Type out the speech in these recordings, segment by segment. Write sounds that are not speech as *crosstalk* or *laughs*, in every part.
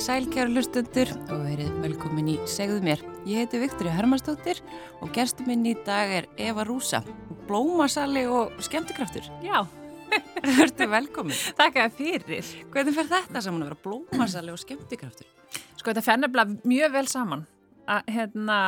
Komið sælkjara hlustundur og verið velkomin í Segðu mér. Ég heiti Viktoria Hermansdóttir og gerstum minn í dag er Eva Rúsa, blómasali og skemmtikraftur. Já, *laughs* Verður velkomin. þér fyrir. Hvernig fer þetta saman að vera blómasali og skemmtikraftur? Sko þetta fer nefnilega mjög vel saman. Að, hérna,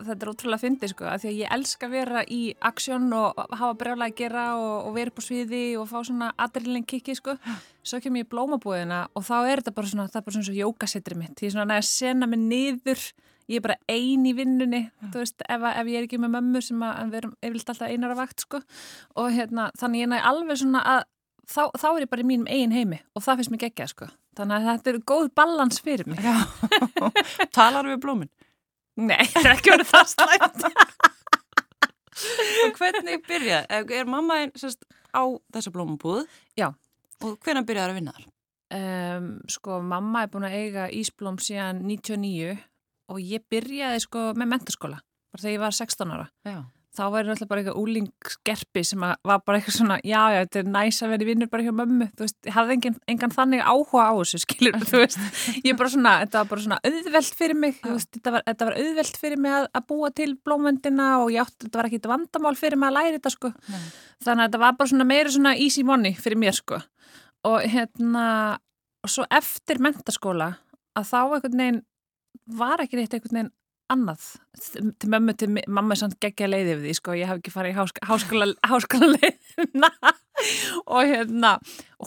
þetta er ótrúlega fyndið sko, að því að ég elska að vera í aksjón og hafa brjálega að gera og, og vera upp á sviði og fá svona adrenalin kikki sko. Svo kem ég í blómabúðina og þá er þetta bara svona, það er bara svona svo jókasettri mitt. Ég er svona að sena mig niður, ég er bara ein í vinnunni, þú veist, ef, ef ég er ekki með mömmu sem að við erum yfirleitt alltaf einar að vakt sko. Og hérna, þannig ég næ alveg svona að þá, þá er ég bara í mínum eigin heimi og það finnst mér geggjað sko. Þannig að þetta er góð balans fyrir mig. Já, *laughs* talar við blómin. Nei, það er ekki verið það slæmt. *laughs* *laughs* Og hvernig byrja? Er mamma einn á þessa blómabúð? Já. Og hvernig byrjaði að vinna þar? Um, sko, mamma er búin að eiga Ísblóm síðan 99 og ég byrjaði sko með mentaskóla, bara þegar ég var 16 ára. Já. Þá ég alltaf bara eitthvað úlingsgerpi sem var bara eitthvað svona, já, já, þetta er næs að vera vinnur bara hjá mömmu, þú veist, ég hafði engan, engan þannig áhuga á þessu, skilur, þú veist, *laughs* ég bara svona, þetta var bara svona auðvelt fyrir mig, þú veist, þetta var, þetta var auðvelt fyrir mig að, að búa til blómvendina og ég átti, þetta var ekki vandamál fyrir mig að læra þetta, sko, Nei. þannig að þetta var bara svona meira svona easy money fyrir mér, sko, og hérna, og svo eftir mentaskóla, að þá var ekki neitt einhvern veginn annað til mömmu, til mamma er samt geggja leiði við því, sko, ég hef ekki farið í hásk háskóla, háskóla leiðina *laughs* og hérna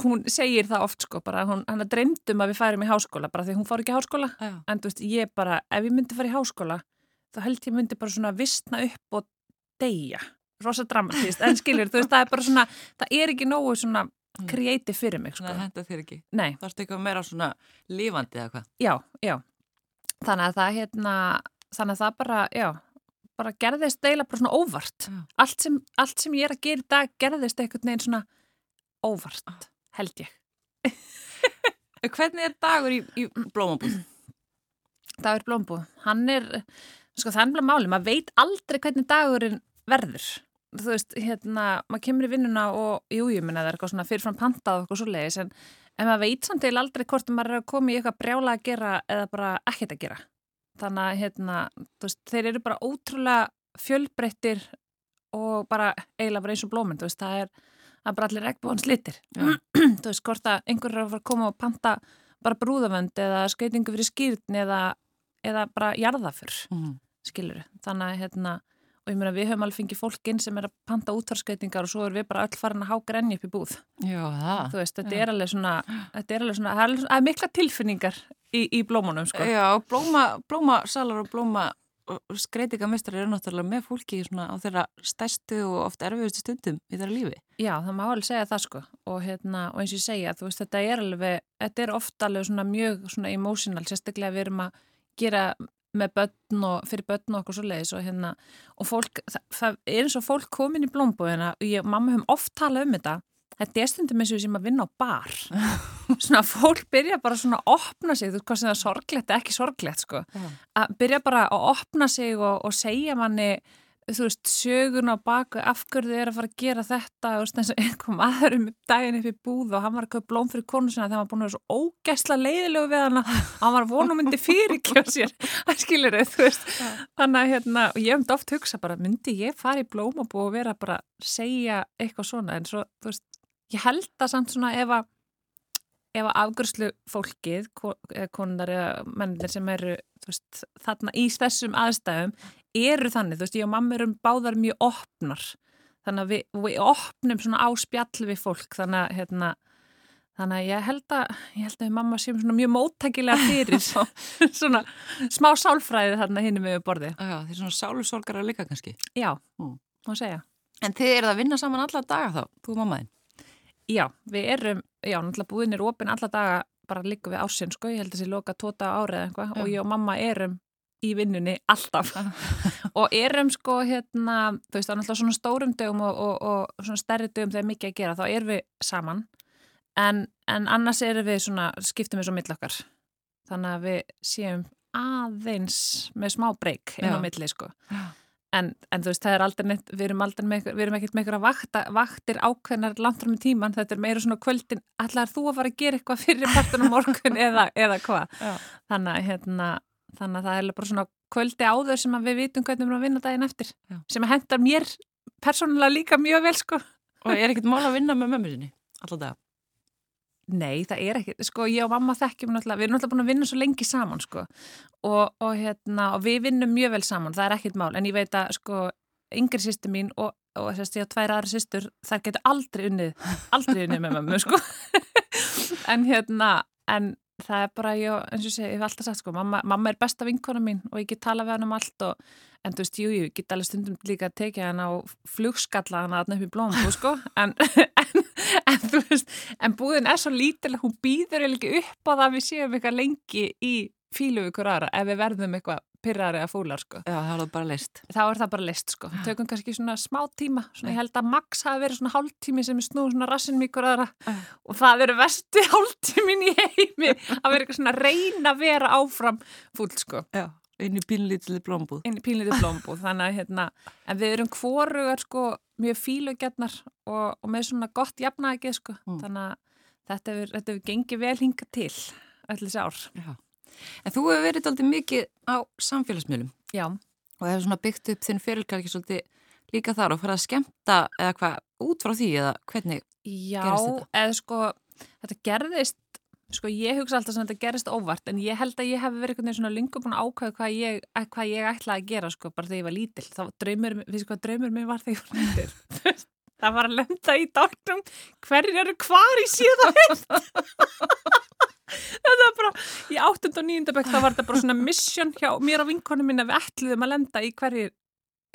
hún segir það oft, sko, bara hún, hann er dreymdum að við færum í háskóla, bara því hún fór ekki í háskóla Já. en þú veist, ég bara, ef ég myndi fara í háskóla þá held ég myndi bara svona vistna upp og deyja, rosa dramatíst en skilur, þú veist, það er bara svona það er ekki nógu svona Mm. kreatív fyrir mig, sko, Svona henda þér ekki. nei, Það er eitthvað meira svona lífandi eða hvað? já, já þannig að það hérna þannig að það bara, já bara gerðist deila bara svona óvart. Allt sem, allt sem ég er að gera í dag gerðist einhvern veginn svona óvart, held ég. Hvernig er dagur í, í blómabúð? Dagur Blómbú, hann er sko það er nefnilega máli, maður veit aldrei hvernig dagurinn verður. Þú veist, hérna, maður kemur í vinnuna og jú, ég minna það er eitthvað svona fyrirfram pantað og eitthvað svo leiðis, en, en maður veit samt til aldrei hvort maður er að koma í eitthvað brjála að gera eða bara ekkert að gera þannig að, hérna, veist, þeir eru bara ótrúlega fjölbreyttir og bara eiginlega bara eins og blóminn, veist, það er er bara allir regnbúans litir Já. *clears throat* þú veist, hvort að einhver er að fara að koma og panta bara brúðavönd eða skeitingu fyrir skýrn eða, eða bara jarðafur, Mm. skilur þannig að hérna, og ég meina við höfum alveg fengið fólkinn sem er að panta útvarskeitingar og svo erum við bara öll farin að há grenni upp í búð Já, það. þú veist, þetta er alveg svona þetta er alveg svona, það er, er mikla tilfinningar í, í blómunum, sko Já, blóma, blómasalar og blóma skreitingamestrar eru náttúrulega með fólki á þeirra stærstu og oft erfiðustu stundum í þeirra lífi. Já, það má alveg segja það sko og, hérna, og eins og ég segja, veist, þetta er alveg þetta er ofta alveg svona mjög svona emotional, sérstaklega við erum að gera með börn og fyrir börn og okkur svo leiðis og hérna og fólk, það, það er eins og fólk komin í blómbúðina og ég og mamma höfum oft talað um þetta þetta er stundum eins og sem að vinna á bar. Svona fólk byrja bara svona að opna sig, þú veist hvað sem það er sorglegt ekki sorglegt sko, Já. að byrja bara að opna sig og, og segja manni þú veist, sögun á baku af hverju þið er að fara að gera þetta þú veist, eins og einhver maður um daginn upp í búð og hann var að köpa blóm fyrir konu sinna þegar hann var búin að vera svo ógæsla leiðilegu við hann að hann var vonum myndi fyrirkjá sér. *laughs* Það skilur þið, þú veist. Þannig að hérna, og ég hef oft hugsa bara myndi ég fara í blómabú og vera bara að segja eitthvað svona, en svo, þú veist ég held að samt svona ef að ef að afgjörslu fólkið konar eða mennir sem eru veist, þarna í þessum aðstæðum eru þannig, þú veist, ég og mamma erum báðar mjög opnar þannig að við, við opnum svona á spjall við fólk þannig að hérna, þannig að ég held að ég held að mamma séum svona mjög móttækilega fyrir *laughs* svona smá sálfræði þarna hinum við borðið. Já, þeir svona sálusorgara líka kannski. Já, má segja. En þið eru að vinna saman alla daga þá, þú og mammaðinn. Já, við erum, já, náttúrulega búin er opinn alla daga bara líka við ársinn, sko, ég held að þessi loka tóta árið eða eitthvað. Og ég og mamma erum í vinnunni alltaf. *laughs* Og erum sko hérna, þú veist, það er náttúrulega svona stórum dögum og, og, og svona stærri dögum þegar mikið að gera, þá erum við saman. En, en annars erum við svona, skiptum við svo mill okkar. Þannig að við séum aðeins með smá breyk inn á milli, sko. Já. En, en þú veist, það er aldrei neitt, við erum aldrei með, við erum ekkert með einhverja vakta, vaktir ákveðnar langt fram í tíman, þetta er meira svona kvöldin, ætlaðar þú að fara að gera eitthvað fyrir partunum morgun eða, eða hvað þannig hérna, þannig að það er bara svona kvöldi áður sem við vitum hvernig við erum að vinna daginn eftir, Já. sem hendar mér persónulega líka mjög vel sko Og er ekkert mál að vinna með mömmu sinni alltaf það? Nei, það er ekki, sko, ég og mamma þekkjum náttúrulega, við erum náttúrulega búin að vinna svo lengi saman, sko, og, og hérna, og við vinnum mjög vel saman, það er ekkit mál, en ég veit að, sko, yngri sýstu mín og, og að ég á tvær aðra sýstur, þar getur aldrei unnið, aldrei unnið með mamma, sko, *laughs* en hérna, en það er bara, ég, eins og ég segi, ég hef alltaf sagt, sko, mamma, mamma er besta vinkona mín og ég get tala við hann um allt og, en þú veist, jú, ég get alveg stundum líka að tekja hann á flugskalla hann upp í blómbu, sko, *laughs* en, en en þú veist, en búðin er svo lítileg, hún býður eða ekki upp á það við séum eitthvað lengi í fílu ykkur aðra ef við verðum eitthvað pyrrar eða fúlar sko. Já, það er það bara list. Þá er það bara list sko. Við tökum kannski svona smá tíma, svona ég held að max hafi verið svona hálftími sem er snúð svona rassin mjög aðra og það eru vesti *laughs* hálftímin í heimi að vera eitthvað svona reyna að vera áfram fúl sko. Já. Inn í pínlítið blómbúð. Inn í pínlítið blómbúð, þannig að hérna, en við erum hvorugar sko mjög fílugjarnar og, og með svona gott jafnægið sko, mm. þannig að þetta hefur, þetta hefur gengið vel hinga til allir þessi ár. Já. En þú hefur verið alltaf mikið á samfélagsmiðlum. Já. Og hefur svona byggt upp þinn fyrirkar ekki svolítið líka þar og farið að skemta eða hvað út frá því eða hvernig Já, gerist þetta? Já, eða sko, þetta gerðist Sko ég hugsa alltaf sem þetta gerist óvart en ég held að ég hef verið einhvern veginn svona lungu búin að ákvæða hvað ég, hvað ég ætlaði að gera sko bara þegar ég var lítill. Þá draumur, við sko hvað draumur mér var þegar ég var lítill. *laughs* það var að lenda í dálknum hverjir eru hvar í síðan *laughs* *laughs* þetta var bara í 8. og 9. bekk þá var þetta bara svona mission hjá mér og vinkonum minna við ætliðum að lenda í hverjir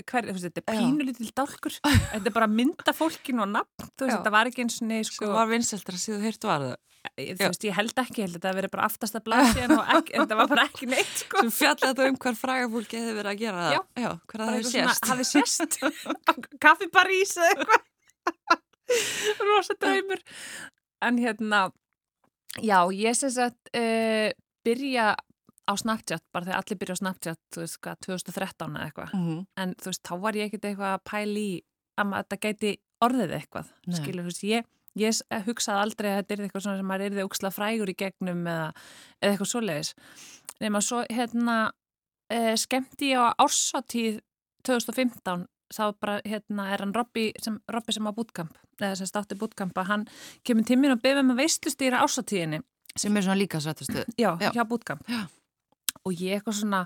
hver, veist, þetta er pínulítil dálkur. Þetta er bara mynda fólkin og nafn þú veist, þetta var ekki eins og neð sko. Svo var vinseltra síðu hýrt var það? Ég, veist, ég held ekki, ég held að þetta verið bara aftast að blasi en þetta var bara ekki neitt *laughs* sko. Þú fjallaði þú um hver frægafólki hefði verið að gera það. Já, Já hver það Hafi sést. *laughs* Kaffi París eða eitthvað. Rosa draumur. En hérna já, ég syns að uh, byrja á Snapchat, bara þegar allir byrja á Snapchat þú veist hvað, 2013 eða eitthvað. Mm -hmm. en þú veist, þá var ég ekkert eitthvað að pæli í að þetta gæti orðið eitthvað skilur, þú veist, ég ég hugsaði aldrei að þetta er eitthvað svona sem maður er þið úksla frægur í gegnum eða, eða eitthvað svoleiðis. Nema svo, hérna uh, skemmti ég á ársatíð 2015 þá bara hérna er hann Robby sem, Robby sem á bútkamp eða sem státti bútkampa, hann kemur tímin og beðum að veistlustýra ásatíðinni sem er svona líka svettastu já, já, hjá bútkamp og ég eitthvað svona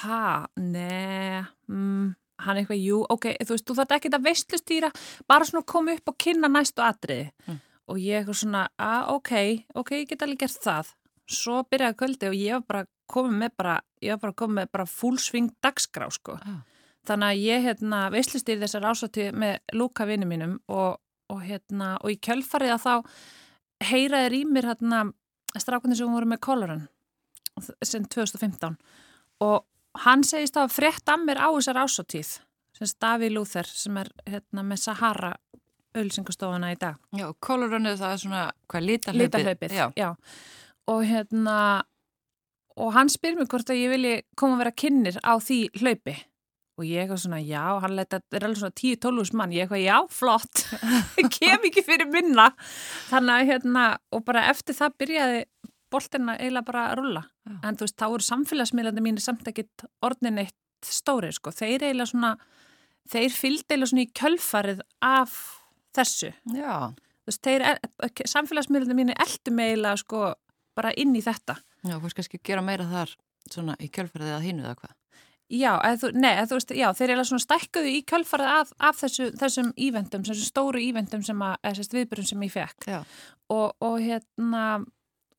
ha, ne mm, hann eitthvað, jú, ok, þú veist, þú þarf ekki að veistlustýra, bara svona koma upp og kynna næstu atriði. Mm. og ég eitthvað svona, að ok, ok, ég get alveg gert það. Svo byrjaði kvöldi og ég var bara komið með bara, ég var bara komið með bara fullsving dagskrá, sko. Ah Þannig að ég hérna, veistlistýri þessar ásati með lúka vinnu mínum og, og, hérna, og í kjölfarið að þá heyraði rýmir hérna, strákunni sem voru með kólaran sem 2015 og hann segist að frétt að mér á þessar ásatíð sem Stavi Lúþer sem er hérna, með Sahara ölsingastofana í dag. Já, það er svona hvað lítalöpið. Og hérna og hann spyr mér hvort að ég vilji koma að vera kynir á því hlaupi og ég eitthvað svona, já, hann leta, er alveg svona 10-12 mann, ég eitthvað, já, flott. *laughs* Kem ekki fyrir minna. Þannig að hérna, og bara eftir það byrjaði boltina eiginlega bara að rulla, já. en þú veist, þá eru samfélagsmiðlandi mín samt ekkit orðin eitt stórið, sko, þeir eiginlega svona þeir fylgd eiginlega svona í kjölfarið af þessu. Já. þú veist, þeir, samfélagsmiðlandi mín eldu mig eiginlega, sko, bara inn í þetta. Já, þú veist, kannski gera meira þar svona í kjölfarið að hinu eða hvað Já, þú, nei, þú veist, já, þeir eru svona stækkuðu í kjölfarið af, af þessu, þessum ívendum, þessum stóru ívendum sem að, þessum viðbyrjum sem ég fekk og, og hérna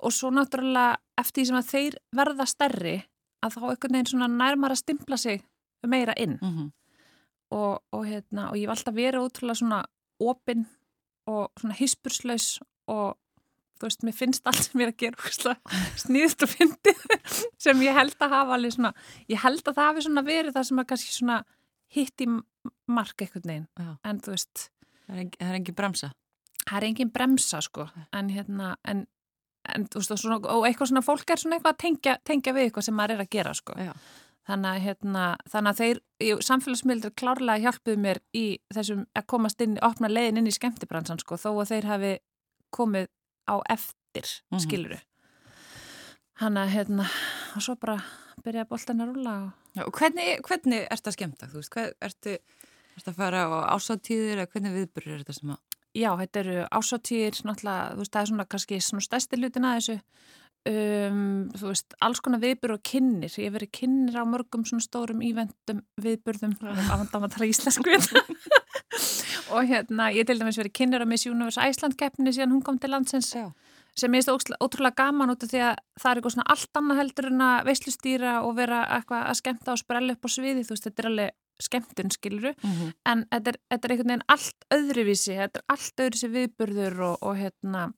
og svo náttúrulega eftir því sem að þeir verða stærri að þá einhvern veginn svona nærmar að stimpla sig meira inn. Mm -hmm. og, og hérna, og ég var alltaf verið útrúlega svona opinn og svona hispurslaus og þú veist, mér finnst allt sem ég er að gera sníðst og fyndið *laughs* sem ég held að hafa alveg svona ég held að það hafi svona verið það sem að kannski svona hitt í mark eitthvað neginn, en þú veist Það er, er engin bremsa. Það er engin bremsa, sko. En hérna, en, en þú veist, svona, og eitthvað svona fólk er svona eitthvað að tengja, tengja við eitthvað sem maður er að gera, sko. Já. þannig að, hérna, þannig að þeir samfélagsmiðlur klárlega hjálpuð mér í þessum að komast inn, opna leiðin inn í skemmtibransan sko, þó að þeir hafi komið á eftir Mhm. skiluru hann að hérna og svo bara byrjaði boltan að rúla og og hvernig, hvernig ert að skemmta? Þú veist, hvað, ertu, ertu að fara á ásatíðir eða hvernig viðbyrður er þetta sem að... Já, þetta eru ásáttíðir, náttúrulega, þú veist, það er svona kannski svona stærsti hlutin að þessu, um, þú veist, alls konar viðbyrð og kynnir. Ég hef verið kynnir á mörgum svona stórum íventum viðbyrðum, afhandam að tala íslensku. Og hérna, ég til dæmis verið kynnir á Miss Universe Æsland keppni síðan hún kom til landsins Já. sem ég veist ótrúlega gaman út af því að það er eitthvað svona allt annað heldur en að veislustýra og vera eitthvað að skemmta og sprella upp á sviði, þú veist, þetta er alveg skemmtun, skiluru Mm -hmm. en þetta er, þetta er einhvern veginn allt öðruvísi, þetta er allt öðruvísi viðburður og, og hérna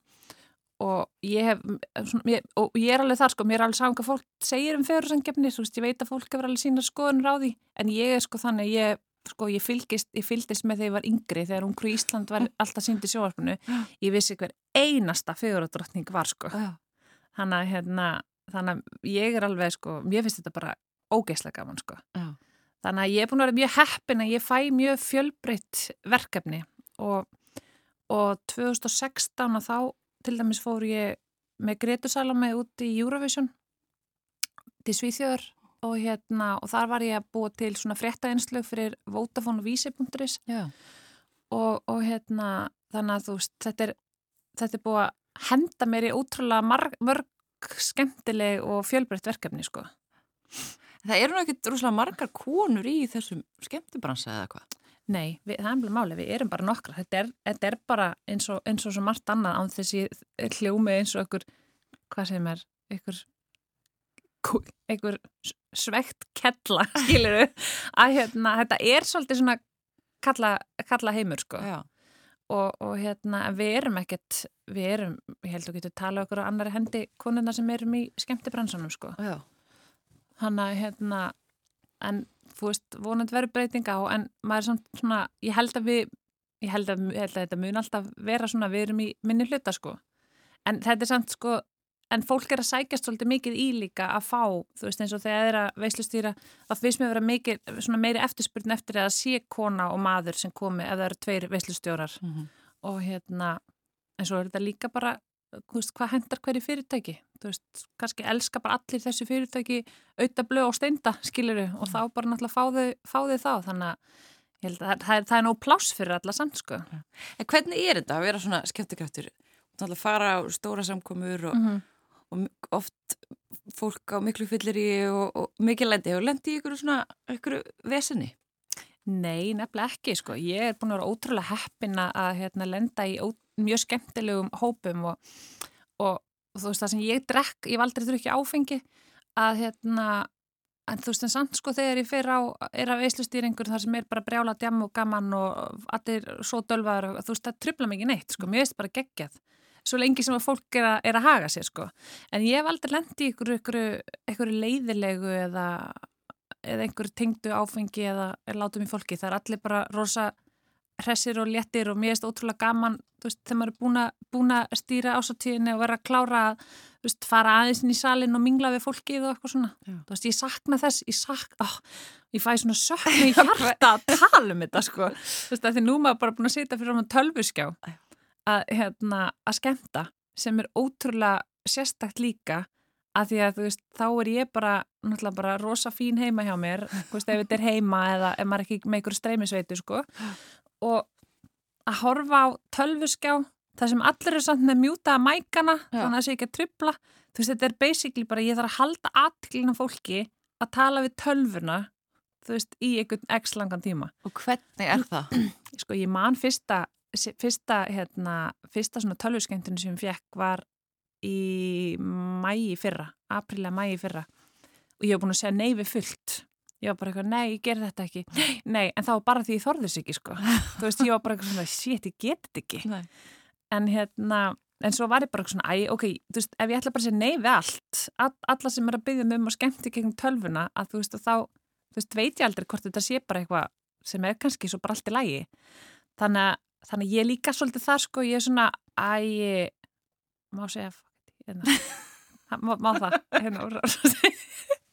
og ég hef svona, ég, og ég er alveg þar sko, mér er alveg hvað fólk segir um fegurðsangefni, þú veist, ég veit að fólk hefur alveg sína skoðunur á því, en ég er sko þannig ég, sko, ég fylgist, ég fylgist með þegar ég var yngri, þegar Ungru Ísland var alltaf síndi sjóarpunu, ég vissi hver einasta fegurðardrottning var sko. Þannig að hérna, þannig að ég er alveg sko, mér finnst þetta bara ógeðslega gaman sko. Já. Þannig að ég er búin að vera mjög heppin að ég fæ mjög fjölbreytt verkefni og, og 2016 og þá til dæmis fór ég með Gretu Salome út í Eurovision til Svíþjóður og, hérna, og þar var ég að búa til svona fréttaeinslög fyrir Vodafone og Vísi.is og, og hérna þannig að þú veist, þetta er, þetta er búið að henda mér í ótrúlega marg, mörg skemmtileg og fjölbreytt verkefni sko. Það eru nú ekkit rosalega margar konur í þessum skemmtibransa eða hvað? Nei, við, það er alveg máli, við erum bara nokkra. Þetta er, þetta er bara eins og, eins og svo margt annað án þessi hljómi eins og einhver, hvað sem er, kú- einhver svegt kella, *laughs* skilur að hérna, þetta er svolítið svona kalla, kalla heimur, sko. Og, og hérna, við erum ekkert, við erum, ég held að getur tala okkur á annari hendi konuna sem erum í skemmtibransanum, sko. Já. Hanna, hérna, en þú veist, vonandi verður breytinga á, en maður er samt svona, ég held að við, ég held að, ég held að þetta mun alltaf vera svona, við erum í minni hluta, sko. En þetta er samt, sko, en fólk er að sækjast svolítið mikið í líka að fá, þú veist, eins og þegar það er að veislustýra, það finnst mér að vera mikið, svona meiri eftirspurn eftir að sé kona og maður sem komi ef það eru tveir veislustjórar Mm -hmm. og hérna, en svo er þetta líka bara, veist, hvað hendar hverju fyrirtæki, þú veist, kannski elska bara allir þessu fyrirtæki auðvitað blöð og steinda, skiluru, og þá bara náttúrulega fá þau, fá þau þá, þannig að ég held að það, er, það er nóg pláss fyrir alla samt, sko. En hvernig er þetta að vera svona skemmtikraftur? Að fara á stóra samkomur og, -hmm. Og oft fólk á miklu fyllir í og, og mikið lendi. Hefur lendi í ykkur svona, ykkur vesenni? Nei, nefnilega ekki, sko. Ég er búin að vera ótrúlega heppin að hérna, lenda í ó, mjög skemmtilegum hópum og, og, og þú veist það sem ég drekk, ég var aldrei drukki áfengi að hérna, en þú veist en samt sko þegar ég fer á, er að veislustýringur þar sem er bara brjála djam og gaman og allir svo dölvaður þú veist það trubla mikið neitt, sko, mér veist bara geggjað svo lengi sem að fólk er að, er að haga sér sko, en ég hef aldrei lendi í ykkur, ykkur, ykkur leiðilegu eða eða einhver tengdu áfengi eða látum í fólki. Það er allir bara rosa hressir og léttir og mér erst ótrúlega gaman, veist, þegar maður er búin að, stýra ásatíðinni og vera að klára að, veist, fara aðeins inn í salin og mingla við fólkið og eitthvað svona. Já. Þú veist, ég sakna þess, ég sakna, oh, ég fæ svona söknu í *laughs* hjarta að tala um þetta, sko. Þú veist, því nú maður bara búin að sitja fyrir um tölvuskjá að, hérna, að skemmta sem er ótrúlega sérstakt líka að því að þú veist, þá er ég bara náttúrulega bara rosa fín heima hjá mér þú veist, ef þetta er heima eða ef maður ekki með ykkur streymisveitu, sko og að horfa á tölvuskjá það sem allir eru samt með mjútaða mækana Já. þannig að það sé ekki að trubla þú veist, þetta er basically bara, ég þarf að halda aðtiklina fólki að tala við tölvuna þú veist, í einhvern x langan tíma Og hvernig er það? sko, ég man fyrsta fyrsta, hérna, fyrsta svona tölvuskemmtinu sem ég fekk var í mæi fyrra, apríla mæi fyrra. Og ég hef búin að segja nei við fullt. Ég var bara eitthvað, nei, ég ger þetta ekki. Nei, en þá bara því ég þorðis ekki sko. þú veist, ég var bara eitthvað svona, shit, ég get þetta ekki. Nei. en hérna en svo var ég bara eitthvað svona, æ, ok, þú veist ef ég ætla bara að segja nei við allt all, alla sem er að byggja mig um að skemmti gegn tölvuna að þú veist, þá, þú veist, veit ég aldrei hvort þetta sé bara eitthvað sem er kannski svo bara allt í lægi þannig að, þannig að ég líka svolítið þar sko, ég er svona, æ má segja hérna. Má, má það hérna,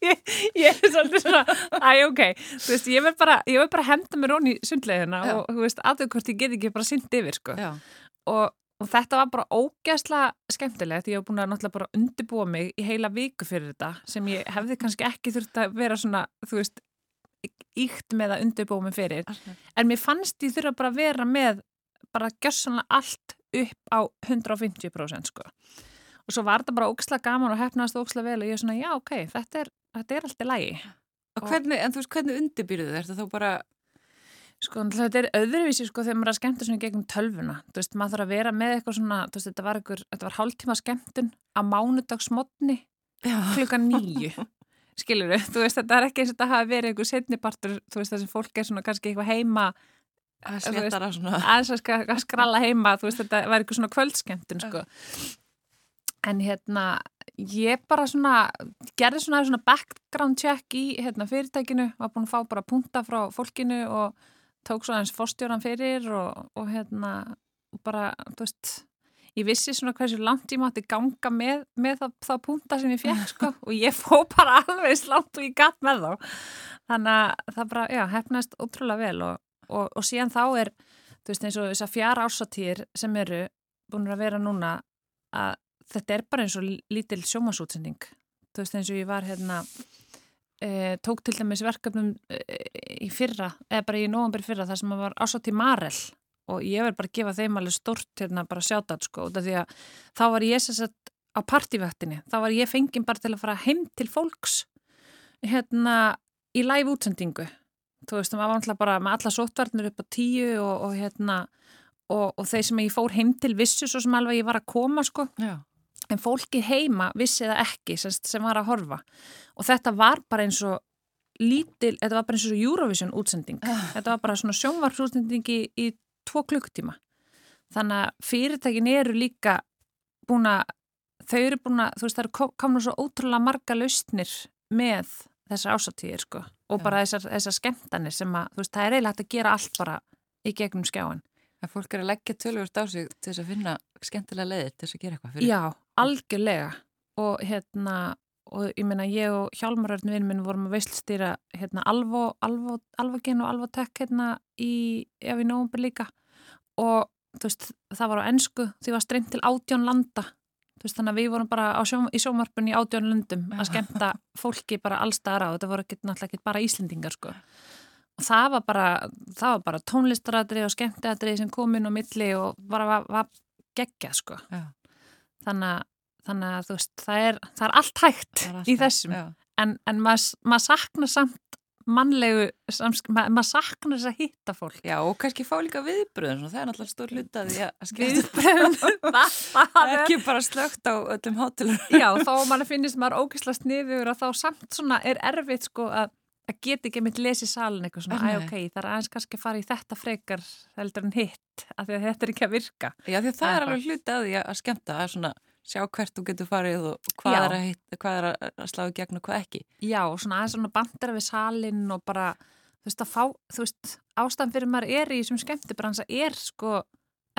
ég, ég er svolítið svona, æ, ok, þú veist, ég verð bara, ég bara að henda mér ón í sundlegina og, þú veist, aðeins hvort ég get ekki bara synd yfir, sko. Og, og þetta var bara ógæslega skemmtilegt, ég hef búin að náttúrulega bara undirbúa mig í heila viku fyrir þetta, sem ég hefði kannski ekki þurft að vera svona, þú veist, íkt með að undirbúa mig fyrir. En mér fannst ég þurfa bara að vera með bara gjössanlega allt upp á 150% sko. Og svo var þetta bara óksla gaman og hefnaðast óksla vel og ég er svona, já, ok, þetta er, þetta er allt í lagi. Og hvernig, en þú veist, hvernig? Er þetta þá bara, Sko, þetta er öðruvísi sko þegar maður er að skemmta svona gegnum tölvuna. Þú veist, maður þarf að vera með eitthvað svona, þú veist, þetta var einhver, þetta var hálftíma skemmtun á mánudagsmotni já, klukkan *laughs* nýju. Skilur þú veist, þetta er ekki eins og þetta hafi verið einhver setnipartur, þú veist, þessi fólk er svona kannski eitthvað heima aðeins að, skralla heima þú veist þetta var eitthvað svona kvöldskemmtun sko. en hérna ég bara svona gerði svona, svona background check í hérna, fyrirtækinu, var búin að fá bara punta frá fólkinu og tók svo aðeins fórstjóran fyrir og, og hérna og bara, þú veist ég vissi svona hversu langt ég mátti ganga með, með það, það punta sem ég fekk *laughs* sko og ég fó bara alveg slátt og ég gatt með þá. Þannig að það bara, já, hefnast ótrúlega vel og, og, og síðan þá er þú veist eins og þessar fjara ásatýr sem eru búin að vera núna að þetta er bara eins og lítil sjómasútsending þú veist eins og ég var hérna e, tók til dæmis verkefnum e, í fyrra, eða bara í nóvambur fyrra þar sem að var ásatýr Marel. Og ég verð bara að gefa þeim alveg stort hérna bara sjátat sko, því að þá var ég sér sett á partívættinni þá var ég fenginn bara til að fara heim til fólks hérna í live útsendingu þú veist, maður var náttúrulega bara með alla sóttvarnir upp á tíu og, og hérna og, og þeir sem ég fór heim til vissu svo sem alveg ég var að koma sko. Já. en fólkið heima vissi það ekki sem, sem var að horfa. Og þetta var bara eins og lítil, þetta var bara eins og Eurovision útsending. Þetta var bara svona sjónvarpsútsending í, í tvo klukkutíma. Þannig að fyrirtækin eru líka búin að þau eru búin að, þú veist, það eru komin svo ótrúlega marga lausnir með þessar ásatíðir sko og Já. bara þessar, þessar skemmtanir sem að, þú veist, það er eiginlega hægt að gera allt bara í gegnum skjáin. að fólk er að leggja tölvöld á sig til þess að finna skemmtilega leiðir til þess að gera eitthvað fyrir. Já, algjörlega og hérna, og ég meina ég og Hjálmarörn vinn minn vorum að veislstýra hérna Alvo, Alvo, Alvogen og Alvotek hérna í, ef í nógumber líka og þú veist, það var á ennsku því var streymt til átjón landa veist, þannig að við vorum bara sjó, í sjómarpun í átjón löndum að skemmta fólki bara allstaðar á, þetta voru ekki, náttúrulega ekki bara Íslendingar sko. Og það var bara, bara tónlistaradri og skemmtiadri sem kom inn á milli og bara var, var geggjað sko. Þannig að, þannig að veist, það er, það er allt hægt er í alltaf- þessum. Já. en, en maður mað saknar samt mannlegu, ma maður saknar þess að hitta fólk Já, og kannski fá líka viðbröðum, svona, það er náttúrulega stór hluta því að skemmta viðbröðum *laughs* *laughs* það, er ekki bara slögt á öllum hátilur. *laughs* Já, þá mann finnist maður ógislega sniður að þá samt svona er erfitt sko að, að geta ekki mitt lesi salin eitthvað svona, Nei. æ ok, það er aðeins kannski að fara í þetta frekar heldur en hitt, af því að þetta er ekki að virka. Já, því að það Það er alveg hluti að því að skemmta, að svona sjá hvert þú getur farið og hvað er að, hitt, hvað er að slá í gegn og hvað ekki. Já, og svona aðeins svona bandera við salin og bara, þú veist, að fá, þú veist, ástæðan fyrir maður er í þessum skemmtibransa er sko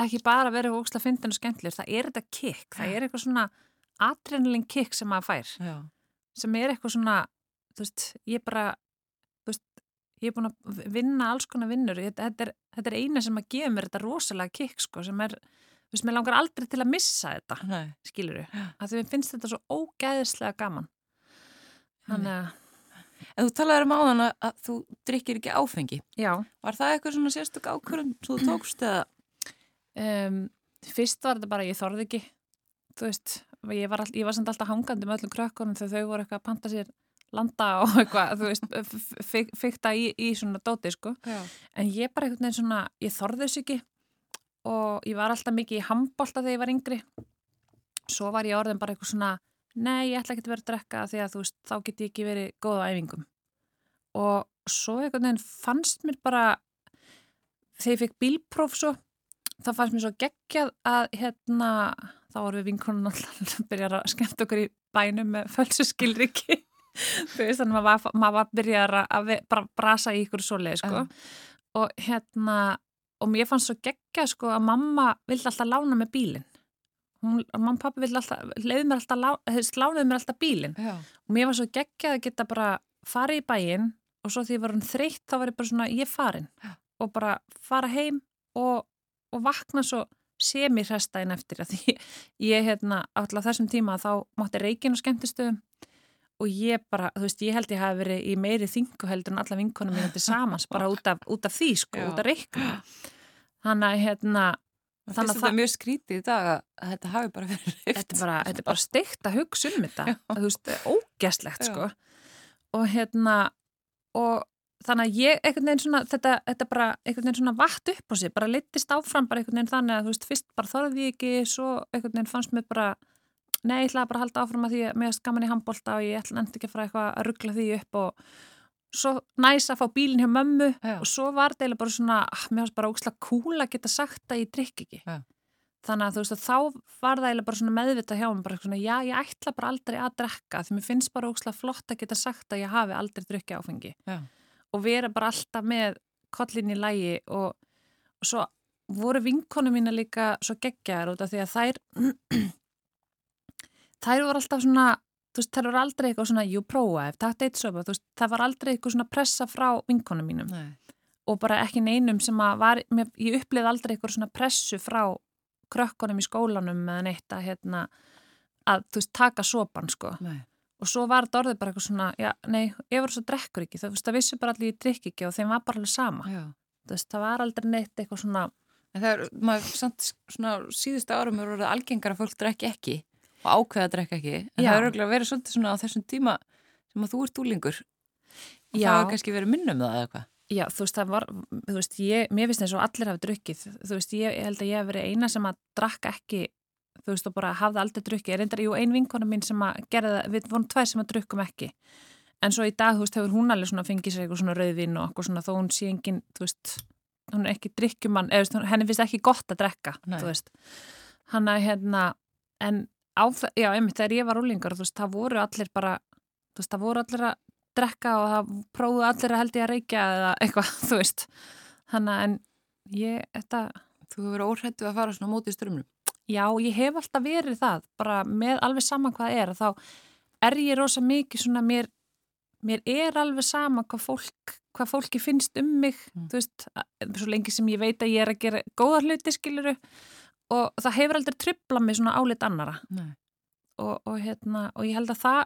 ekki bara að vera ógislega fyndin og skemmtlir, það er þetta kick, það er eitthvað svona adrenalin kick sem maður fær. Já. sem er eitthvað svona þú veist, ég bara þú veist, ég er búin að vinna alls konar vinnur, þetta, þetta, er, þetta er eina sem að gefa mér þetta rosalega kikk sko, sem er, þú veist, mér langar aldrei til að missa þetta, Nei. skilur Já. að því mér finnst þetta svo ógæðislega gaman þannig að, En þú talaður um áðan að, þú drikkir ekki áfengi. já Var það eitthvað svona sérstök ákvörðum þú tókst eða? um, fyrst var þetta bara, ég þorði ekki þú veist, ég var, all, ég var samt alltaf hangandi með öllum krökkunum þegar þau voru eitthvað að panta sér landa og *laughs* eitthvað, þú veist fykta í, í svona dóti, sko Já. En ég bara veginn svona, ég þorði þessu ekki og ég var alltaf mikið í handbólta þegar ég var yngri. Svo var ég orðin bara eitthvað svona, nei, ég ætla ekki að vera að drekka því að þú veist, þá get ég ekki verið góð á æfingum. Og svo einhvern veginn fannst mér bara, þegar ég fekk bílpróf svo, þá fannst mér svo geggjað að hérna, þá vorum við vinkonun alltaf að byrja að skemmt okkur í bænum með fölsu skilriki. *laughs* þú veist, þannig að maður var, maður var að byrja að bara brasa í ykkur svoleið, sko Já. og hérna og mér fannst svo geggja sko að mamma vildi alltaf lána með bílinn. Mamma og pappi vil alltaf, mér alltaf, lánaði mér alltaf bílinn. Og mér var svo geggjað að geta bara farið í bæinn og svo því ég var hann þreytt þá var ég bara svona, ég farin. Já. og bara fara heim og, og vakna svo semi-hrestaðin eftir að því ég hérna, alltaf þessum tíma þá mátti reikin og skemmtistöðum og ég bara, þú veist, ég held ég hafi verið í meiri þingu heldur en alla vinkonum til samans bara *laughs* út af, út af því, sko, Já. út af reikna þannig að hérna Þannig að að það er mjög skrítið í dag að þetta hafi bara verið reyft. þetta er bara, þetta er bara steikt að hugsa um þetta. *laughs* Þú veist, ógæslegt sko. Og hérna og þannig að ég einhvern veginn svona þetta, þetta bara einhvern veginn svona vatt upp á sig bara litist áfram bara einhvern veginn þannig að þú veist, fyrst bara þorði ég ekki, svo einhvern veginn fannst mér bara nei, ég ætlaði bara að halda áfram að því að mér skaman í handbólta og ég ætla endi ekki að fara eitthvað að ruggla því upp og svo næs að fá bílinn hjá mömmu Já. og svo var eiginlega bara svona ah, mér varst bara ógslag cool að geta sagt að ég drikk ekki Já. þannig að þú veist að þá var það eiginlega bara svona meðvita hjá mér bara svona, já, ég ætla bara aldrei að drekka því mér finnst bara ógslag flott að geta sagt að ég hafi aldrei drukki áfengi Já. og vera bara alltaf með kollin í lægi og, og svo voru vinkonu mína líka svo geggjaðar út af því að þær þær voru alltaf svona þú veist, þær voru aldrei eitthvað svona, jú, prófa ef takt eitt sopa, veist, það var aldrei eitthvað svona pressa frá vinkonu mínum. Nei. og bara ekki neinum sem að var, mér, ég upplifði aldrei eitthvað svona pressu frá krökkunum í skólanum eða neitt að hérna, að þú veist, taka sopan sko. Nei. og svo var þetta orðið bara eitthvað svona, já, nei, ég var svo drekkur ekki, veist, það vissu bara allir ég drikk ekki og þeim var bara alveg sama, veist, það var aldrei neitt eitthvað svona, En það er, maður, samt, svona, síðustu árum er orðið algengar að fólk drekki ekki og ákveða að drekka ekki. En Já. það er örgulega verið svolítið svona á þessum tíma sem að þú ert úlingur. Og Já. það er kannski verið minnum það eða eitthvað. já, þú veist, það var, þú veist, ég, mér finnst eins og allir hafi drukkið, þú veist, ég, ég held að ég hef verið eina sem að drakka ekki, þú veist, og bara hafði aldrei drukkið, er reyndar, jú, ein vinkona mín sem að gerði það, við vorum tvær sem að drukkum ekki, en svo í dag, þú veist, hefur hún alveg svona fengið sér eitthvað svona rauðvin og eitthvað svona, þó hún sé engin, þú veist, hún er ekki drikkjumann, eða, henni finnst ekki gott að drekka, Nei. þú veist, hann að, hérna, en á það, já, einmitt, þegar ég var úlingar, þú veist, það voru allir bara, þú veist, það voru allir að drekka og það prófuðu allir að held ég að reykja eða eitthvað, *laughs* þú veist, þannig að, en ég, þetta, Þú hefur verið óhrættu að fara svona á móti strömmnum. Já, ég hef alltaf verið það, bara með alveg sama hvað er, þá er ég rosa mikið svona, mér, mér er alveg sama hvað fólk, hvað fólki finnst um mig, Mm. þú veist, svo lengi sem ég veit að ég er að gera góða hluti, skiluru, og það hefur aldrei trubla mig svona álit annara Nei. og, og hérna, og ég held að það,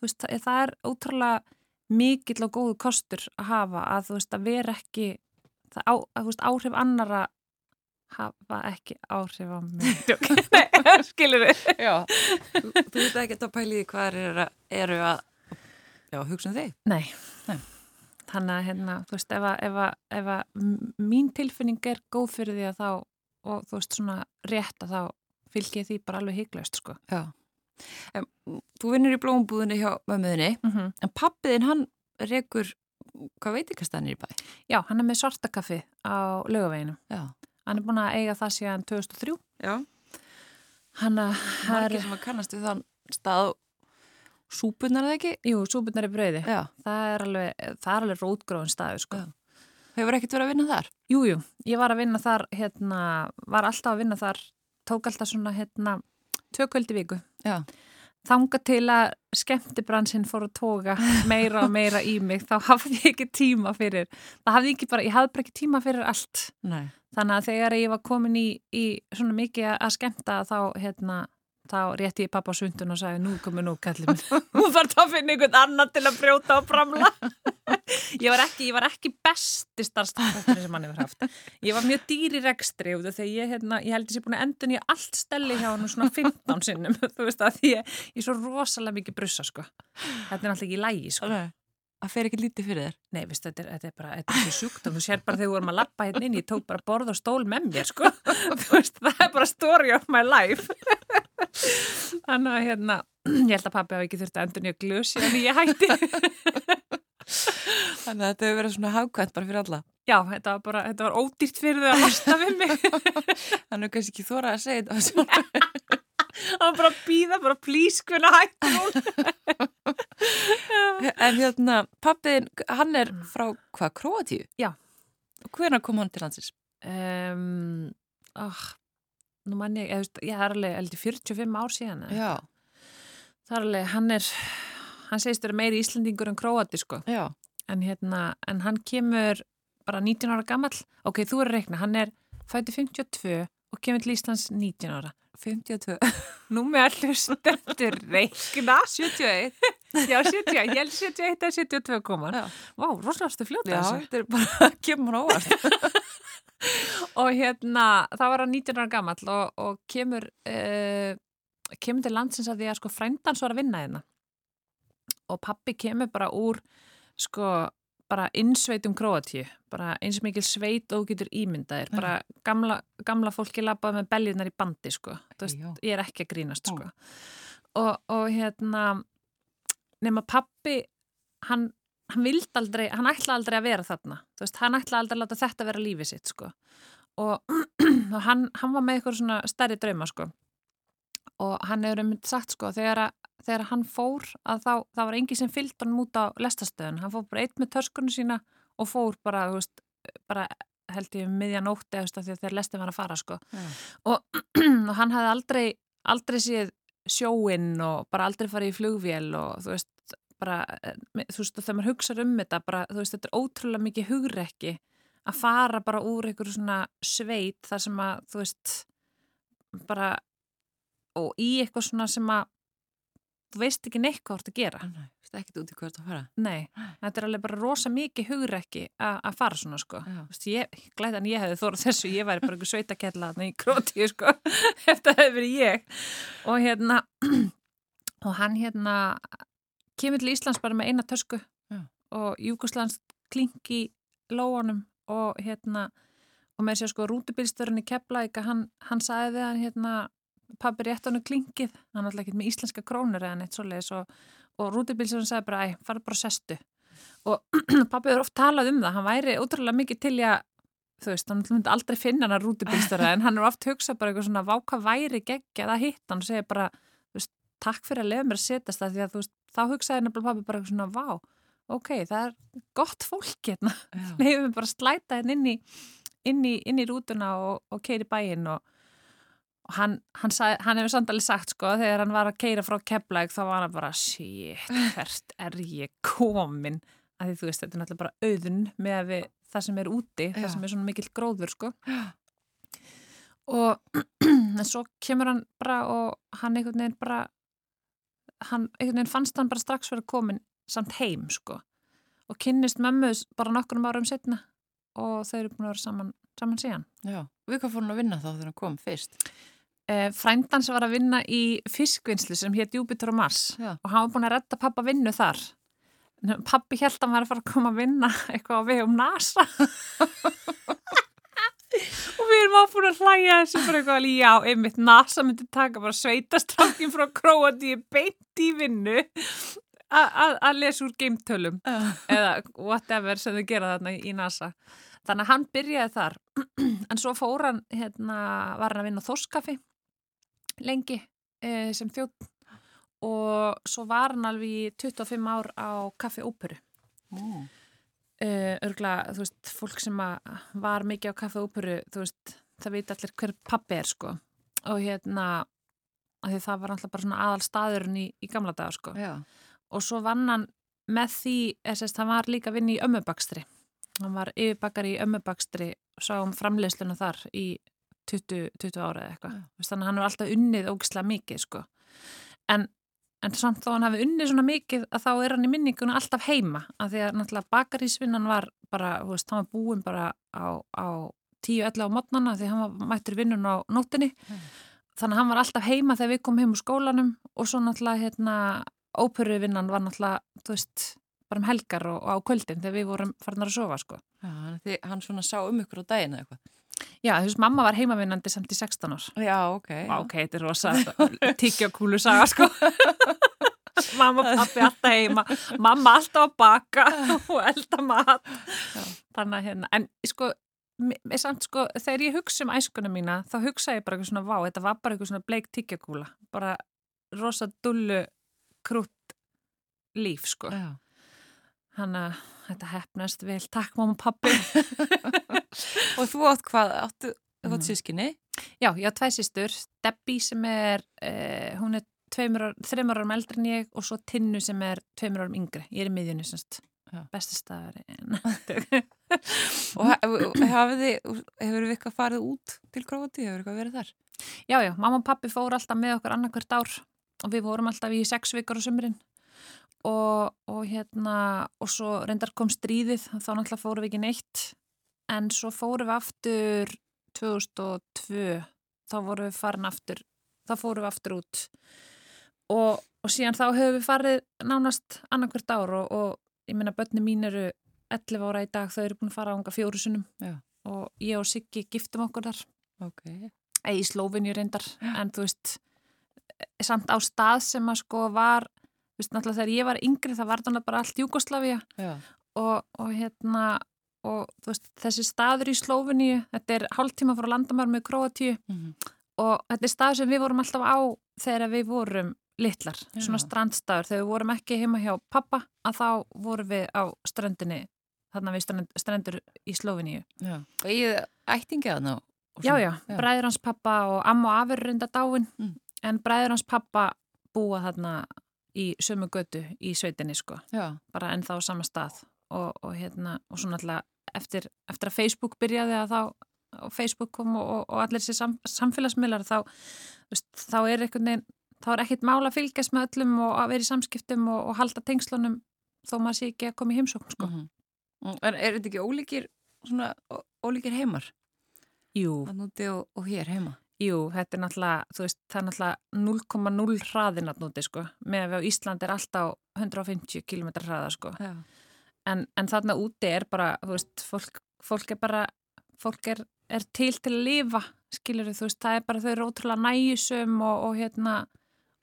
veist, það, er ótrúlega mikill og góðu kostur að hafa að, þú veist, að vera ekki, það á, að, veist, áhrif annara hafa ekki áhrif á mig *laughs* Nei, *laughs* skilur við Já. þú, þú veit ekki að pæli því hvað er eru að já, hugsa um þig. Nei, Nei. þannig að hérna, þú veist, ef að, mín tilfinning er góð fyrir því að þá, og þú veist, svona rétt að þá fylgir því bara alveg hygglöst, sko Já. En, þú vinnur í blómbúðinni hjá mömmuðinni, mm -hmm. en pappiðin hann rekur, hvað veit ekki að stannir í bæ? Já, hann er með svartakaffi á lögaveginu Já. Hann er búin að eiga það síðan 2003 Já. Hann að, það Margir er, sem að kannast við þann stað súpunar eða ekki? jú, súbundar í brauði Já. það er alveg, er alveg rótgróðin staður, sko Já. Hefur ekkert verið að vinna þar? Jú, jú, ég var að vinna þar, hérna, var alltaf að vinna þar, tók alltaf svona, hérna, tökvöldi viku. Já. Þanga til að skemmtibransin fór að toga meira og meira í mig, þá hafði ég ekki tíma fyrir, það hafði ekki bara, ég hafði bara ekki tíma fyrir allt. Nei. Þannig að þegar ég var komin í, í svona mikið að skemmta þá, hérna, þá rétti ég pappa á sundun og sagði, nú komi nú, kallið minn. *laughs* Þú þarf að finna einhvern annan til að brjóta og framla. *laughs* ég var ekki, ég var ekki besti starfstafnir sem hann hefur haft. Ég var mjög dýri rekstri út af því ég, hérna, ég held að ég sé búin að endun í allt stelli hjá hann svona 15 sinnum, *laughs* þú veist að því ég, ég er svo rosalega mikið brussa, sko. Þetta er alltaf ekki lægi, sko. Það fer ekki lítið fyrir þér. Nei, veist, þetta, er, þetta er bara, þetta er svo sjúkdóm, þú sér bara þegar við vorum að lappa hérna inn, ég tók bara borð og stól með mér, sko, veist, það er bara story of my life. Þannig að, hérna, ég held að pabbi hafi ekki þurft að endur nýja glösi en ég hætti. Þannig að þetta hefur verið svona hagkvæmt bara fyrir alla. Já, þetta var bara, þetta var ódýrt fyrir þau að hosta við mig. Þannig að kannski ekki þóra að segja þetta. Það var bara að býða, bara please, hvernig hætti en hérna, pappiðin, hann er frá hvað, Kroatíu? Já. Hvernig kom hann til landsins? Um, oh, nú mann ég, ég, er alveg eldi 45 ár síðan það er alveg, hann er hann segist vera meiri Íslandingur en Króati sko. En hérna, en hann kemur bara 19 ára gammal ok, þú er að reikna, hann er fætið 52 og kemur til Íslands 19 ára. 52, *laughs* nú með allir stendur reikna. 71 já, 70, ég held 71 eða 72 koman Já, vá, rosalstu fljóta já þessu. þetta er bara, *laughs* kemur hann óvart. *laughs* Og hérna, þá var hann 19 ára gammal og, og kemur uh, kemur til landsins að því að sko frændans var að vinna hérna. Og pappi kemur bara úr sko bara innsveitum Króatíu, bara eins og mikil sveit og getur ímyndaðir, bara gamla, gamla fólki labbaði með beljunar í bandi sko, þú veist, Já. ég er ekki að grínast sko. Og, og hérna nema pappi hann, hann vild aldrei, hann ætla aldrei að vera þarna, veist, hann ætla aldrei að láta þetta vera lífið sitt sko. Og, *clears throat* og hann, hann var með eitthvað svona stærri drauma sko. Og hann hefur einmitt sagt sko þegar, að, þegar hann fór að þá, það var engi sem fyllt hann út á lestastöðun, hann fór bara eitt með törskunni sína og fór bara, veist, bara held ég um miðja nótti eða þú veist, af því að þegar lestin var að fara sko. Já. og, *clears throat* og hann hafði aldrei aldrei séð sjóinn og bara aldrei farið í flugvél og þú veist, bara, eh, þú veist, þegar maður hugsaður um þetta, bara, þú veist, þetta er ótrúlega mikið hugrekki að fara bara úr einhverju svona sveit þar sem að, þú veist, bara og í eitthvað svona sem að þú veist ekki neitt hvað þú ert að gera. Nei, veist ekkert út í hvert að fara Nei, þetta er alveg bara rosa mikið hugrekki að fara svona sko. Þú glæðan ég hefði þórað þessu, ég væri bara einhver sveitakella í krótíu sko, *laughs* ef það hefði verið ég. Og hérna, *clears throat* og hann hérna kemur til Íslands bara með eina tösku Já. og Júkoslands klink í lóanum og hérna, og með sér sko rútubilstörun í Keflavík, hann, hann sagði hann hérna, pabbi rétt hann klinkið, hann alltaf ekki með íslenska krónur eða neitt svoleiðis og, og rútubilstörun sagði bara, æ, farið bara að sestu. Og *clears throat* pabbi hefur oft talað um það, hann væri ótrúlega mikið til að þú veist, hann myndi aldrei finna hann að rútubilstöra en hann er oft hugsað bara eitthvað svona váka væri geggjað að hitta hann? Og segja bara, veist, takk fyrir að lefa mér að setjast það því að veist, þá hugsaði nefnilega pabbi bara eitthvað svona, vá, ok, það er gott fólk hérna, nefnum bara að slæta hérna inn í, inn í, inn í rútuna og, og keiri bæinn og, og hann, hann, hann hefur alveg sagt sko, þegar hann var að keira frá Keflæk þá var hann bara, shit, hvert er ég komin að því þú veist, þetta er náttúrulega bara auðun með að við, það sem er úti, Já. það sem er svona mikill gróður sko. Og *clears throat* en svo kemur hann bara og hann einhvern veginn bara hann einhvern veginn fannst hann bara strax vera komin samt heim sko og kynnist mömmu bara nokkur árum setna og þau eru búin að vera saman, saman síðan. Já, við hvað fór hann að vinna þá þegar hann kom fyrst eh, frændans var að vinna í fiskvinnslu sem hétt Júpiter og Mars Já. og hann var búin að redda pappa vinnu þar. Pappi held að hann var að fara að koma að vinna *laughs* eitthvað á vegum NASA. *laughs* Og við erum áfúin að hlæja þessu fyrir eitthvað alveg, já, einmitt NASA myndi taka bara sveitastrákin frá Króati beint í vinnu að lesa úr geimtölum eða whatever sem þau gera þarna í NASA. Þannig að hann byrjaði þar. *clears throat* En svo fór hann hérna, var hann að vinna á Þorskafi lengi e, sem þjótt og svo var hann alveg í 25 ár á Kaffi Óperu. Ó, uh, örgla, þú veist, fólk sem var mikið á Kaffi Óperu, þú veist það veit allir hver pappi er sko. Og hérna það var alltaf bara svona aðal staðurinn í, í gamla daga sko. Já, og svo vann hann með því, þess að hann var líka að vinna í ömmubakstri hann var yfirbakari í ömmubakstri og sá um framleiðsluna þar í 20, 20 ára eða eitthvað. Veist, þannig að hann var alltaf unnið ógislega mikið sko. En, en samt þó hann hafi unnið svona mikið að þá er hann í minningunum alltaf heima af því að náttúrulega bakarísvinnan var bara, þú veist, hann var búinn bara á, á 10-11 á mótnana því hann var mættur vinnun á nóttinni Mm. þannig að hann var alltaf heima þegar við komum heim úr skólanum og svo náttúrulega hérna óperuvinnan var náttúrulega, þú veist bara um helgar og, og á kvöldin þegar við vorum farnar að sofa sko. Já hann svona sá um ykkur á daginn eða eitthvað Já, þú veist, mamma var heimavinnandi samt í 16 ár. Já, ok Vá, ok, þetta er rosa tiggjakúlu saga, sko. *laughs* mamma og pappi alltaf heima, mamma alltaf að baka og elda mat. Þannig að hérna, en sko, samt sko, þegar ég hugsa um æskuna mína, þá hugsa ég bara eitthvað svona, vá, þetta var bara eitthvað svona bleik tiggjakúla. Bara rosa dullu krútt líf, sko. Já. Þannig að þetta hefnast vel. Takk, mamma og pappi. *laughs* Og þú átt hvað, áttu, þú átt Mhm. sískinni Já, ég á tvei sýstur, Debbie sem er, uh, hún er þreimur árum eldri en ég og svo Tinnu sem er tveimur árum yngri. Ég er í miðjunni semst, bestistafari. *laughs* og hefur við eitthvað farið út til Króti, hefur eitthvað verið þar? Já, já, mamma og pappi fóru alltaf með okkur annarkvært ár og við vorum alltaf í sex vikar á sömurinn og, og hérna, og svo reyndar kom stríðið, þá náttúrulega fóru við ekki neitt en svo fóru við aftur 2002 þá voru við farin aftur þá fóru við aftur út og, og síðan þá hefur við farið nánast annarkvært ár og, og ég minna börni mín eru 11 ára í dag þau eru búin að fara ánga fjóru sunum Já. og ég og Siggi giftum okkur þar okay. í Slófinni reyndar Já. en þú veist samt á stað sem að sko var veist náttúrulega þegar ég var yngri það var þannig bara allt Júkoslavia og, og hérna og veist, þessi staður í Slófinni þetta er hálftíma frá landamær með Kroatíu mm -hmm. og þetta er stað sem við vorum alltaf á þegar við vorum litlar, Já. svona strandstaður þegar við vorum ekki heima hjá pappa að þá vorum við á strandinni þarna við strand, strandur í Slófinni og ég ættingi að ná Já, já, já. bræður hans pappa og amma og afur reynda dáin mm. en bræður hans pappa búa þarna í sömu götu í sveitinni sko, já. bara ennþá á sama stað og, og hérna og svo náttúrulega eftir, eftir að Facebook byrjaði að þá og Facebook kom og, og allir þessi sam, samfélagsmiðlar þá, veist, þá er ekkert þá er ekkert mála að fylgjast með öllum og að vera í samskiptum og, og halda tengslunum þó maður sé ekki að koma í heimsókn sko. mm -hmm. Er, er þetta ekki ólíkir svona ólíkir heimar? Jú. Að núti og, og hér heima? Jú, þetta er náttúrulega, þú veist, það er náttúrulega 0,0 hraðin að núti sko með að Ísland er alltaf 150 km hraða sko. En, en þarna úti er bara, þú veist, fólk, fólk er bara, fólk er, er til til að lifa, skilur þú veist, það er bara, þau eru ótrúlega næjusum og, og hérna,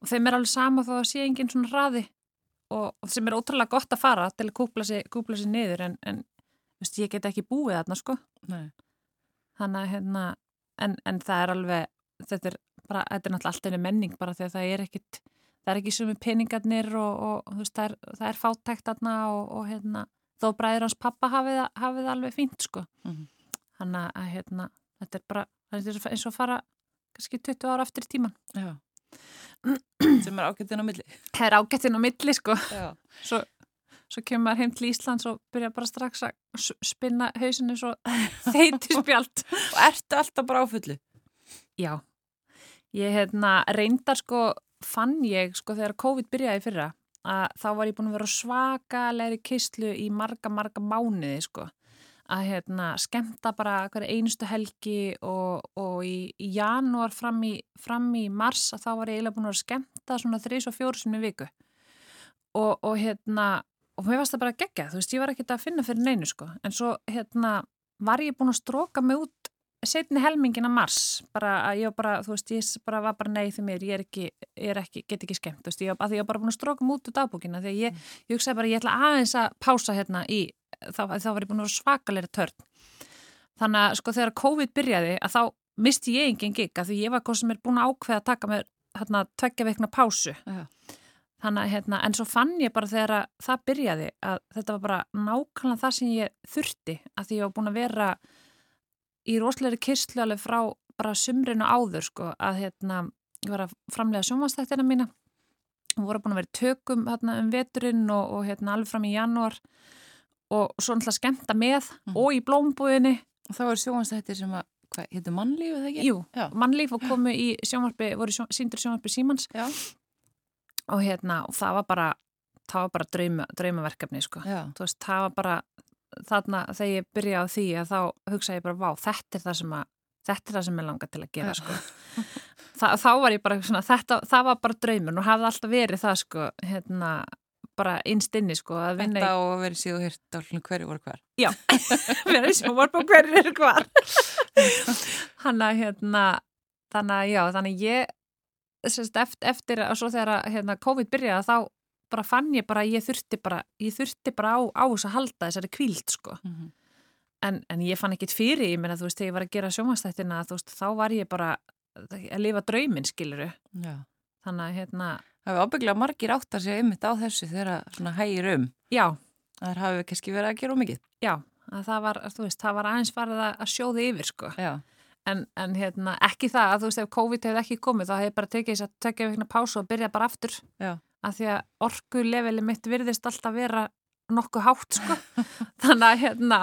og þeim er alveg sama þó að sé enginn svona hraði og, og sem er ótrúlega gott að fara til að kúpla sér, kúpla sér niður en, en þú veist, ég get ekki búið þarna, sko. Nei. Þannig að, hérna, en, en það er alveg, þetta er bara, þetta er náttúrulega alltaf einu menning bara því að það er ekkit, það er ekki sumi peningarnir og, og veist, það, er, það er fátækt aðna og, og hérna, þó bræður hans pappa hafið, hafið alveg fínt sko. Mm -hmm. Þannig að hérna, þetta er bara þetta er eins og fara kannski 20 ára eftir tíman. Já. *clears throat* Sem er ágættin á milli. Það er ágættin á milli sko. Svo, svo kemur maður heim til Íslands og byrja bara strax að spinna hausinu svo *laughs* þeiti spjalt. og ertu alltaf bara áfullu? Já. Ég hérna reyndar sko fann ég sko þegar COVID byrjaði fyrra að þá var ég búin að vera svakalegri kistlu í marga, marga mánuði sko að hérna skemta bara hverju einustu helgi og, og í, í janúar fram í, fram í mars að þá var ég eiginlega búin að skemta svona þrís og fjóru í viku og, og hérna og mér varst það bara gegja, þú veist, ég var ekkert að finna fyrir neinu sko, en svo hérna var ég búin að stróka mig út setni helmingin að mars bara að ég bara, þú veist, ég bara var bara nei því mér, ég er ekki, ég er ekki, get ekki skemmt þú veist, ég, að því ég var bara búin að stróka mút úr dagbúkina því að ég, mm. ég hugsaði bara, ég ætla aðeins að pása hérna í, þá, þá var ég búin að vera svakalega törn þannig að sko þegar COVID byrjaði að þá misti ég engin gig að því ég var þannig að hérna, en svo fann ég bara þegar það byrjaði að þetta var bara nákvæmlega það sem ég þurfti að því ég var búin að vera í rósleiri kyrstlu alveg frá bara sumrinu áður sko að hérna ég var að framlega sjómanstættina mína og voru búin að vera tökum hérna, um veturinn og, og hérna alveg fram í janúar og svo náttúrulega skemta með mm. og í blómbúðinni og það voru sjómanstættir sem að, hvað, héttu mannlíf eða ekki? Jú, Já. mannlíf og komu í sjónvarpi, voru síndur sjónvarpi Símans Já. Og hérna og það var bara það var bara drauma, draumaverkefni sko, veist, það var bara þarna þegar ég byrja á því að þá hugsa ég bara, vá, þetta er það sem að þetta er það sem ég langar til að gera sko. Þa, þá var ég bara svona, þetta, það var bara draumun og hafði alltaf verið það sko, hérna, bara innst inni sko Þetta á að vera síðu hirt á hverju voru hver Já, verið sem voru hverju er hver Hanna, hérna þannig að já, þannig ég sérst, eftir, eftir að svo þegar hérna, COVID byrjaði þá bara fann ég bara, ég þurfti bara, ég þurfti bara á, á þess að halda þessari kvíld sko. Mm -hmm. en, en ég fann ekkit fyrir, ég menna þú veist, þegar ég var að gera sjómanstættina, veist, þá var ég bara að lifa drauminn, skiluru. Já. Þannig að, hérna... Það hefur ábygglega margir átt að segja ymmit á þessu þegar svona hægir um. Já. Það hafi kannski verið að gera ómikið. Já, að það var, þú veist, það var aðeins farið að sjóði yfir, sko. Já. En, en hérna, ekki það að þú veist ef COVID hefði ekki komið þá hefði bara tekið þess að tekja vikna pásu og byrja bara aftur. Já. að því að orkuleveli mitt virðist alltaf vera nokkuð hátt sko. *laughs* Þannig að hérna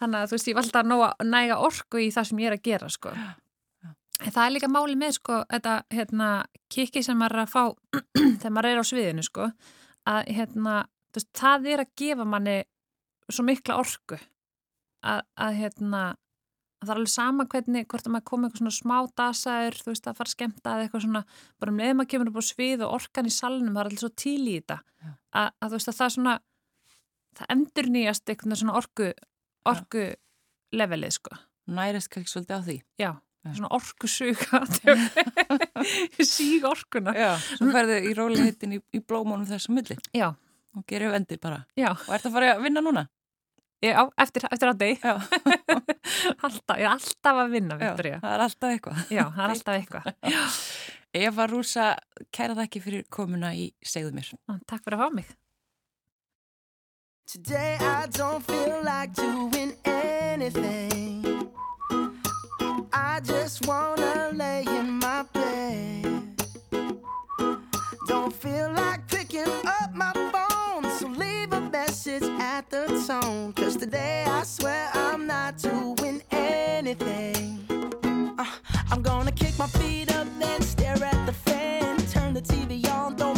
þannig að þú veist ég var alltaf að næga orku í það sem ég er að gera sko. En það er líka máli með sko þetta hérna kiki sem maður er að fá *clears throat* þegar maður er á sviðinu sko að hérna veist, það er að gefa manni svo mikla orku að, að hérna það er alveg sama hvernig, hvort að maður komi eitthvað svona smá dasaður, þú veist, að fara skemta eða eitthvað svona, bara um leiðum að kemur upp á svið og orkan í salnum, það er alveg svo tíl í þetta. Að, að þú veist að það svona það endur nýjast eitthvað svona orku orku levelið sko. Nærist kannski svolítið á því. Já, Já. svona orku suga síg orkuna. Já, svo ferðu í róliheitin í, í blómónum þessum milli. Já. Og gerir vendi bara. Já. Og ert að fara að vinna núna? Já, eftir, eftir að deg *laughs* alltaf, Ég er alltaf að vinna, Já, það er alltaf eitthvað. Já, það er alltaf eitthvað. *laughs* Eva Rúsa, kæra þakki fyrir komuna í Segðu mér. Takk fyrir að fá mig. Today I don't feel like doing anything. I just wanna lay in my bed. Don't feel like picking up my phone message at the tone. Cause today I swear I'm not doing anything. Uh, I'm gonna kick my feet up then stare at the fan. Turn the TV on, throw